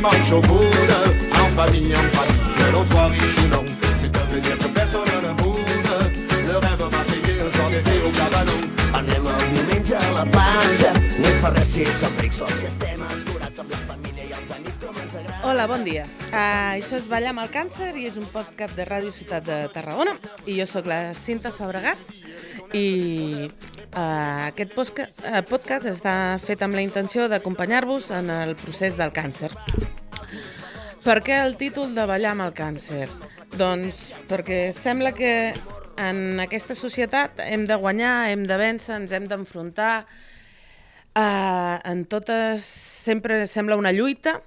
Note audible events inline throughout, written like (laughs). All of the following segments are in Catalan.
Dimanche au coude, en famille, en famille, que l'on soit riche ou non. C'est un plaisir que personne ne boude. Le rêve marseillais, un soir d'été au cabanon. Anem el diumenge a la platja, no fa res si som rics o si estem escurats amb la família i els amics com ens agrada. Hola, bon dia. Uh, això és Ballar amb el càncer i és un podcast de Ràdio Ciutat de Tarragona i jo sóc la Cinta Fabregat i aquest podcast, uh, podcast està fet amb la intenció d'acompanyar-vos en el procés del càncer. Per què el títol de Ballar amb el càncer? Doncs perquè sembla que en aquesta societat hem de guanyar, hem de vèncer, ens hem d'enfrontar, uh, en totes sempre sembla una lluita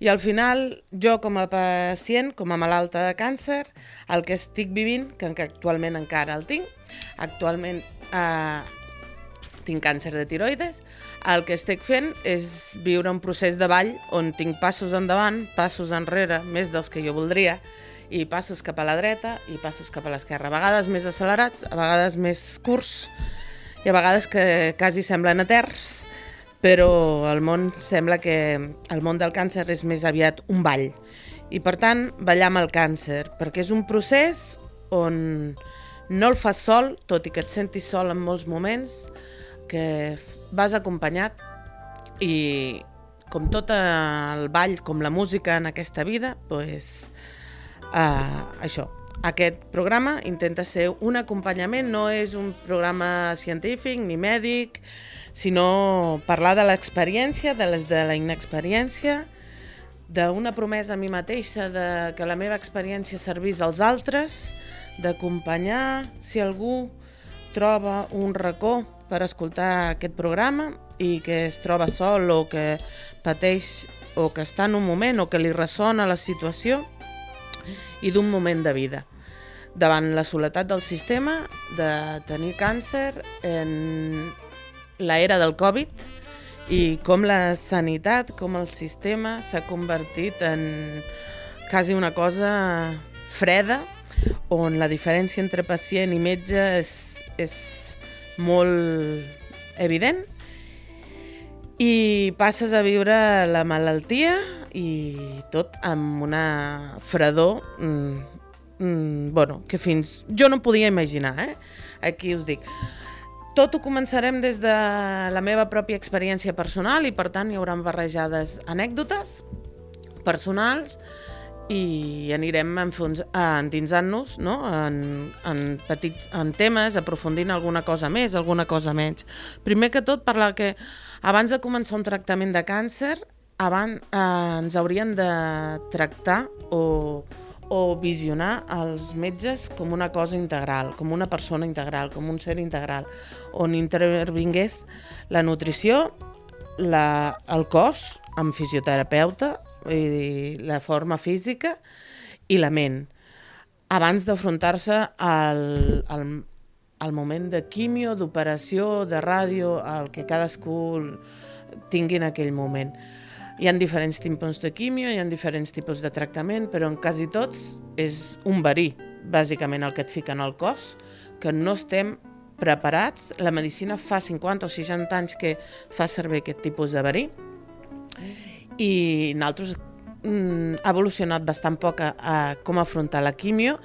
i al final jo com a pacient, com a malalta de càncer, el que estic vivint, que actualment encara el tinc, actualment eh, tinc càncer de tiroides, el que estic fent és viure un procés de ball on tinc passos endavant, passos enrere, més dels que jo voldria, i passos cap a la dreta i passos cap a l'esquerra, a vegades més accelerats, a vegades més curts i a vegades que quasi semblen eterns, però el món sembla que el món del càncer és més aviat un ball. I per tant, ballar amb el càncer, perquè és un procés on no el fas sol, tot i que et sentis sol en molts moments, que vas acompanyat i com tot el ball, com la música en aquesta vida, pues, uh, això, aquest programa intenta ser un acompanyament, no és un programa científic ni mèdic, sinó parlar de l'experiència, de les de la inexperiència, d'una promesa a mi mateixa de que la meva experiència servís als altres, d'acompanyar si algú troba un racó per escoltar aquest programa i que es troba sol o que pateix o que està en un moment o que li ressona la situació i d'un moment de vida. Davant la soledat del sistema, de tenir càncer en l'era del Covid i com la sanitat, com el sistema s'ha convertit en quasi una cosa freda, on la diferència entre pacient i metge és, és molt evident i passes a viure la malaltia i tot amb una fredor mm, mm, bueno, que fins... Jo no podia imaginar, eh? Aquí us dic. Tot ho començarem des de la meva pròpia experiència personal i per tant hi haurà barrejades anècdotes personals i anirem endinsant-nos no? en, en, petit, en temes, aprofundint alguna cosa més, alguna cosa menys. Primer que tot, parlar que abans de començar un tractament de càncer, abans, eh, ens haurien de tractar o, o visionar els metges com una cosa integral, com una persona integral, com un ser integral, on intervingués la nutrició, la, el cos, amb fisioterapeuta, i la forma física i la ment, abans d'afrontar-se al, al, al moment de quimio, d'operació, de ràdio, el que cadascú tingui en aquell moment. Hi ha diferents tipus de quimio, hi ha diferents tipus de tractament, però en quasi tots és un verí, bàsicament el que et fica en el cos, que no estem preparats. La medicina fa 50 o 60 anys que fa servir aquest tipus de verí i nosaltres mm, ha evolucionat bastant poc a, a com afrontar la quimio,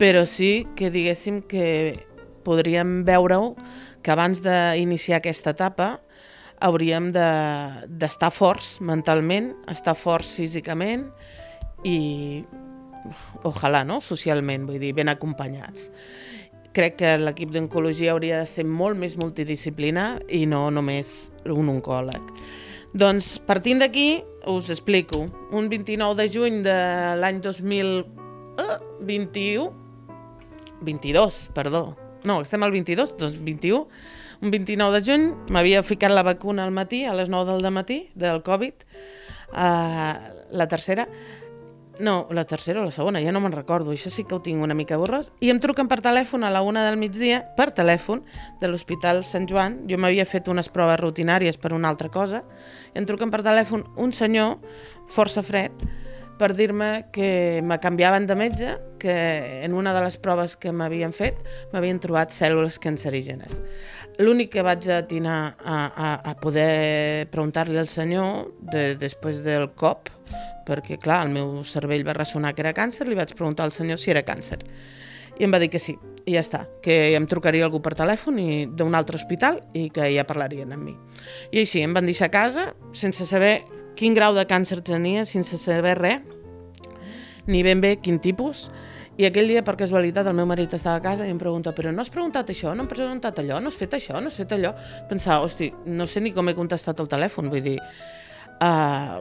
però sí que diguéssim que podríem veure-ho que abans d'iniciar aquesta etapa hauríem d'estar de, forts mentalment, estar forts físicament i ojalà, no?, socialment, vull dir, ben acompanyats. Crec que l'equip d'oncologia hauria de ser molt més multidisciplinar i no només un oncòleg. Doncs partint d'aquí us explico. Un 29 de juny de l'any 2021, 22, perdó, no, estem al 22, doncs 21, un 29 de juny, m'havia ficat la vacuna al matí, a les 9 del matí, del Covid, uh, la tercera, no, la tercera o la segona, ja no me'n recordo, això sí que ho tinc una mica borrós, i em truquen per telèfon a la una del migdia, per telèfon, de l'Hospital Sant Joan, jo m'havia fet unes proves rutinàries per una altra cosa, i em truquen per telèfon un senyor, força fred, per dir-me que me canviaven de metge, que en una de les proves que m'havien fet m'havien trobat cèl·lules cancerígenes. L'únic que vaig atinar a, a, a poder preguntar-li al senyor de, després del cop, perquè clar, el meu cervell va ressonar que era càncer, li vaig preguntar al senyor si era càncer. I em va dir que sí, i ja està, que em trucaria algú per telèfon i d'un altre hospital i que ja parlarien amb mi. I així, em van deixar a casa sense saber quin grau de càncer tenia, sense saber res, ni ben bé quin tipus, i aquell dia, per casualitat, el meu marit estava a casa i em pregunta però no has preguntat això, no has preguntat allò, no has fet això, no has fet allò? Pensava, hosti, no sé ni com he contestat el telèfon, vull dir... Uh,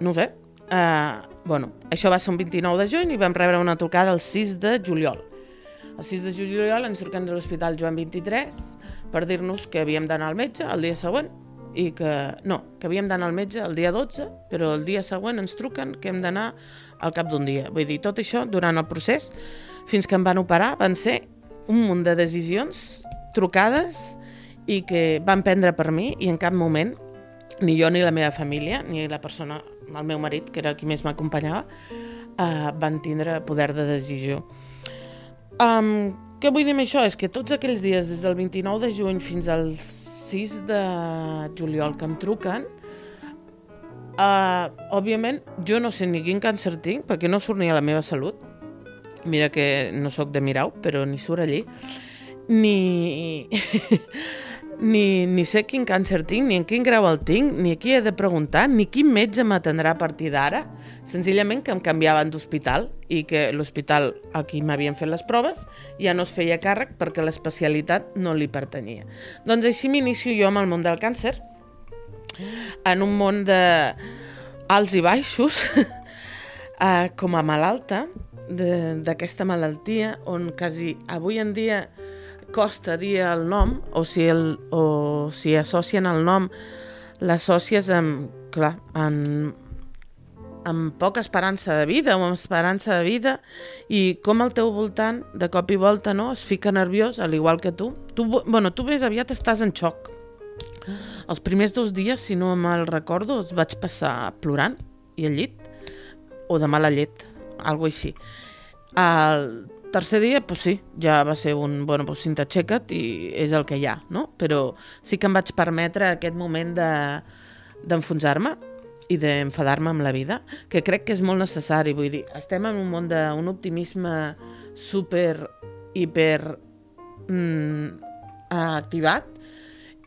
no ho sé. Uh, bueno, això va ser un 29 de juny i vam rebre una trucada el 6 de juliol. El 6 de juliol ens truquen de l'Hospital Joan 23 per dir-nos que havíem d'anar al metge el dia següent i que, no, que havíem d'anar al metge el dia 12, però el dia següent ens truquen que hem d'anar al cap d'un dia. Vull dir, tot això durant el procés, fins que em van operar, van ser un munt de decisions trucades i que van prendre per mi i en cap moment ni jo ni la meva família, ni la persona, el meu marit, que era qui més m'acompanyava, uh, van tindre poder de decisió. Um, què vull dir amb això? És que tots aquells dies, des del 29 de juny fins al 6 de juliol que em truquen, uh, òbviament jo no sé ni quin càncer tinc, perquè no surt ni a la meva salut. Mira que no sóc de Mirau, però ni surt allí. Ni... (laughs) ni, ni sé quin càncer tinc, ni en quin grau el tinc, ni a qui he de preguntar, ni quin metge m'atendrà a partir d'ara. Senzillament que em canviaven d'hospital i que l'hospital a qui m'havien fet les proves ja no es feia càrrec perquè l'especialitat no li pertanyia. Doncs així m'inicio jo amb el món del càncer, en un món de alts i baixos, (laughs) eh, com a malalta d'aquesta malaltia, on quasi avui en dia costa dir el nom, o si, el, o si associen el nom, l'assòcies amb, clar, amb, amb poca esperança de vida o amb esperança de vida i com al teu voltant, de cop i volta, no, es fica nerviós, al igual que tu. Tu, bueno, tu més aviat estàs en xoc. Els primers dos dies, si no me'l recordo, els vaig passar plorant i al llit, o de mala llet, algo així. El tercer dia, pues sí, ja va ser un, bueno, pues cinta xeca't i és el que hi ha, no? Però sí que em vaig permetre aquest moment d'enfonsar-me de, i d'enfadar-me amb la vida, que crec que és molt necessari, vull dir, estem en un món d'un optimisme super, hiper mm, activat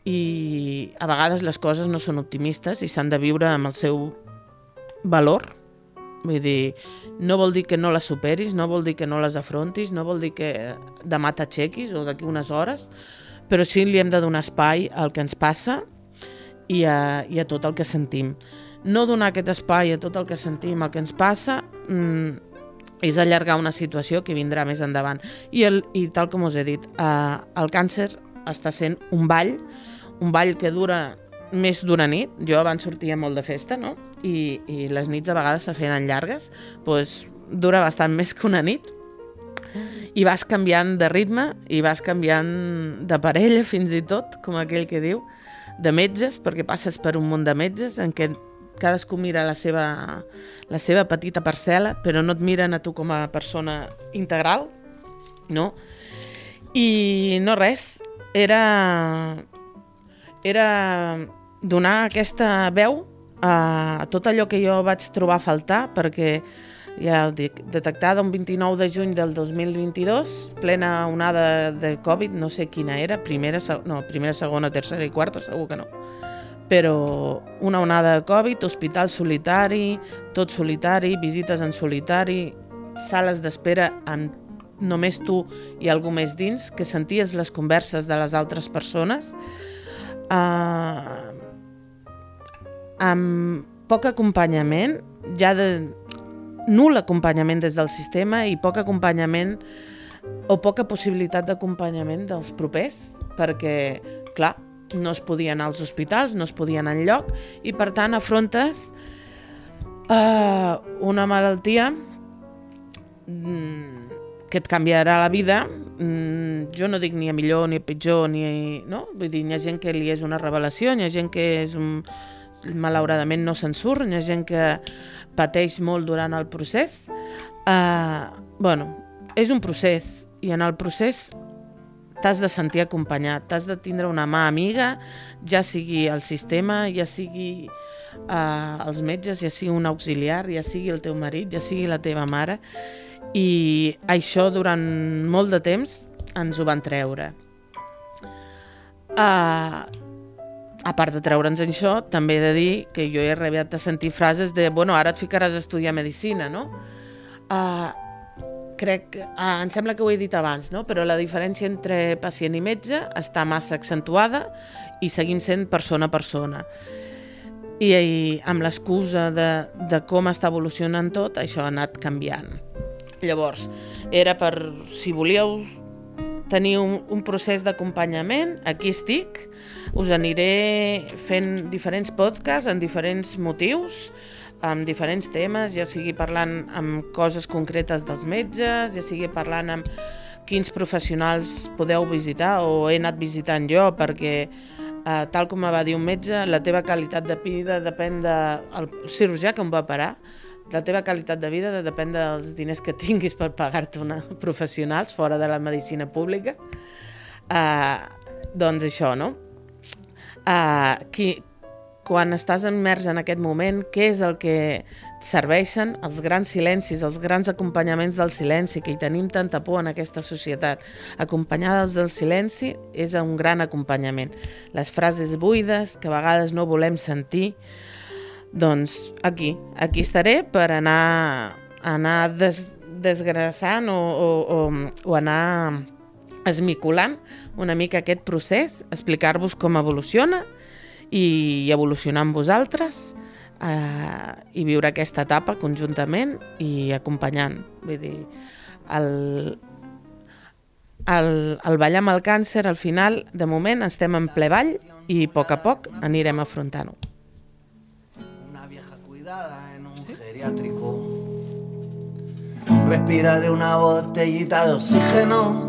i a vegades les coses no són optimistes i s'han de viure amb el seu valor, vull dir, no vol dir que no les superis, no vol dir que no les afrontis, no vol dir que demà t'aixequis o d'aquí unes hores, però sí li hem de donar espai al que ens passa i a, i a tot el que sentim. No donar aquest espai a tot el que sentim, el que ens passa, mmm, és allargar una situació que vindrà més endavant. I, el, i tal com us he dit, eh, el càncer està sent un ball, un ball que dura més d'una nit. Jo abans sortia molt de festa, no? I, i les nits a vegades se feien llargues, doncs dura bastant més que una nit. I vas canviant de ritme i vas canviant de parella fins i tot, com aquell que diu, de metges, perquè passes per un munt de metges en què cadascú mira la seva, la seva petita parcel·la, però no et miren a tu com a persona integral, no? I no res, era, era donar aquesta veu a, tot allò que jo vaig trobar a faltar, perquè ja dic, detectada un 29 de juny del 2022, plena onada de Covid, no sé quina era, primera, no, primera, segona, tercera i quarta, segur que no. Però una onada de Covid, hospital solitari, tot solitari, visites en solitari, sales d'espera amb només tu i algú més dins, que senties les converses de les altres persones, uh, amb poc acompanyament, ja de nul acompanyament des del sistema i poc acompanyament o poca possibilitat d'acompanyament dels propers, perquè, clar, no es podia anar als hospitals, no es podia anar enlloc, i per tant afrontes eh, una malaltia mm, que et canviarà la vida, mm, jo no dic ni a millor ni a pitjor, ni, no? Vull dir, hi ha gent que li és una revelació, hi ha gent que és un, malauradament no se'n surt, hi ha gent que pateix molt durant el procés. Uh, bueno, és un procés i en el procés t'has de sentir acompanyat, t'has de tindre una mà amiga, ja sigui el sistema, ja sigui uh, els metges, ja sigui un auxiliar, ja sigui el teu marit, ja sigui la teva mare, i això durant molt de temps ens ho van treure. Uh, a part de treure'ns això, també he de dir que jo he arribat a sentir frases de bueno, ara et ficaràs a estudiar Medicina, no? Uh, crec, uh, em sembla que ho he dit abans, no? però la diferència entre pacient i metge està massa accentuada i seguim sent persona a persona. I, i amb l'excusa de, de com està evolucionant tot, això ha anat canviant. Llavors, era per, si volíeu tenir un, un procés d'acompanyament, aquí estic, us aniré fent diferents podcasts en diferents motius, amb diferents temes, ja sigui parlant amb coses concretes dels metges, ja sigui parlant amb quins professionals podeu visitar o he anat visitant jo, perquè eh, tal com va dir un metge, la teva qualitat de vida depèn del de, cirurgià que em va parar, la teva qualitat de vida depèn dels diners que tinguis per pagar-te una professionals fora de la medicina pública. Uh, doncs això, no? Uh, qui, quan estàs immers en aquest moment, què és el que serveixen els grans silencis, els grans acompanyaments del silenci, que hi tenim tanta por en aquesta societat. Acompanyades del silenci és un gran acompanyament. Les frases buides, que a vegades no volem sentir, doncs aquí, aquí estaré per anar, anar des, desgrassant o, o, o, o anar esmiculant una mica aquest procés, explicar-vos com evoluciona i evolucionar amb vosaltres eh, i viure aquesta etapa conjuntament i acompanyant. Vull dir, el, el, el ballar amb el càncer, al final, de moment, estem en ple ball i a poc a poc anirem afrontant-ho. En un geriátrico. Respira de una botellita de oxígeno.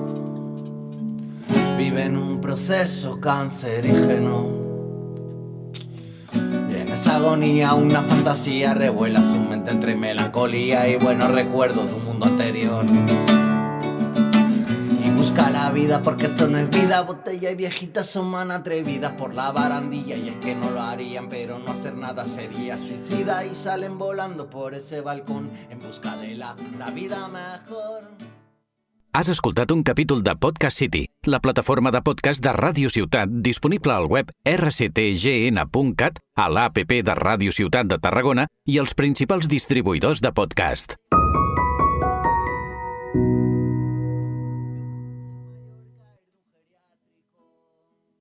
Vive en un proceso cancerígeno. Y en esa agonía una fantasía revuela su mente entre melancolía y buenos recuerdos de un mundo anterior busca la vida porque esto no es vida. Botella y viejitas son man atrevidas por la barandilla y es que no lo harían, pero no hacer nada sería suicida y salen volando por ese balcón en busca de la, la vida mejor. Has escoltat un capítol de Podcast City, la plataforma de podcast de Ràdio Ciutat disponible al web rctgn.cat, a l'APP de Ràdio Ciutat de Tarragona i els principals distribuïdors de podcast.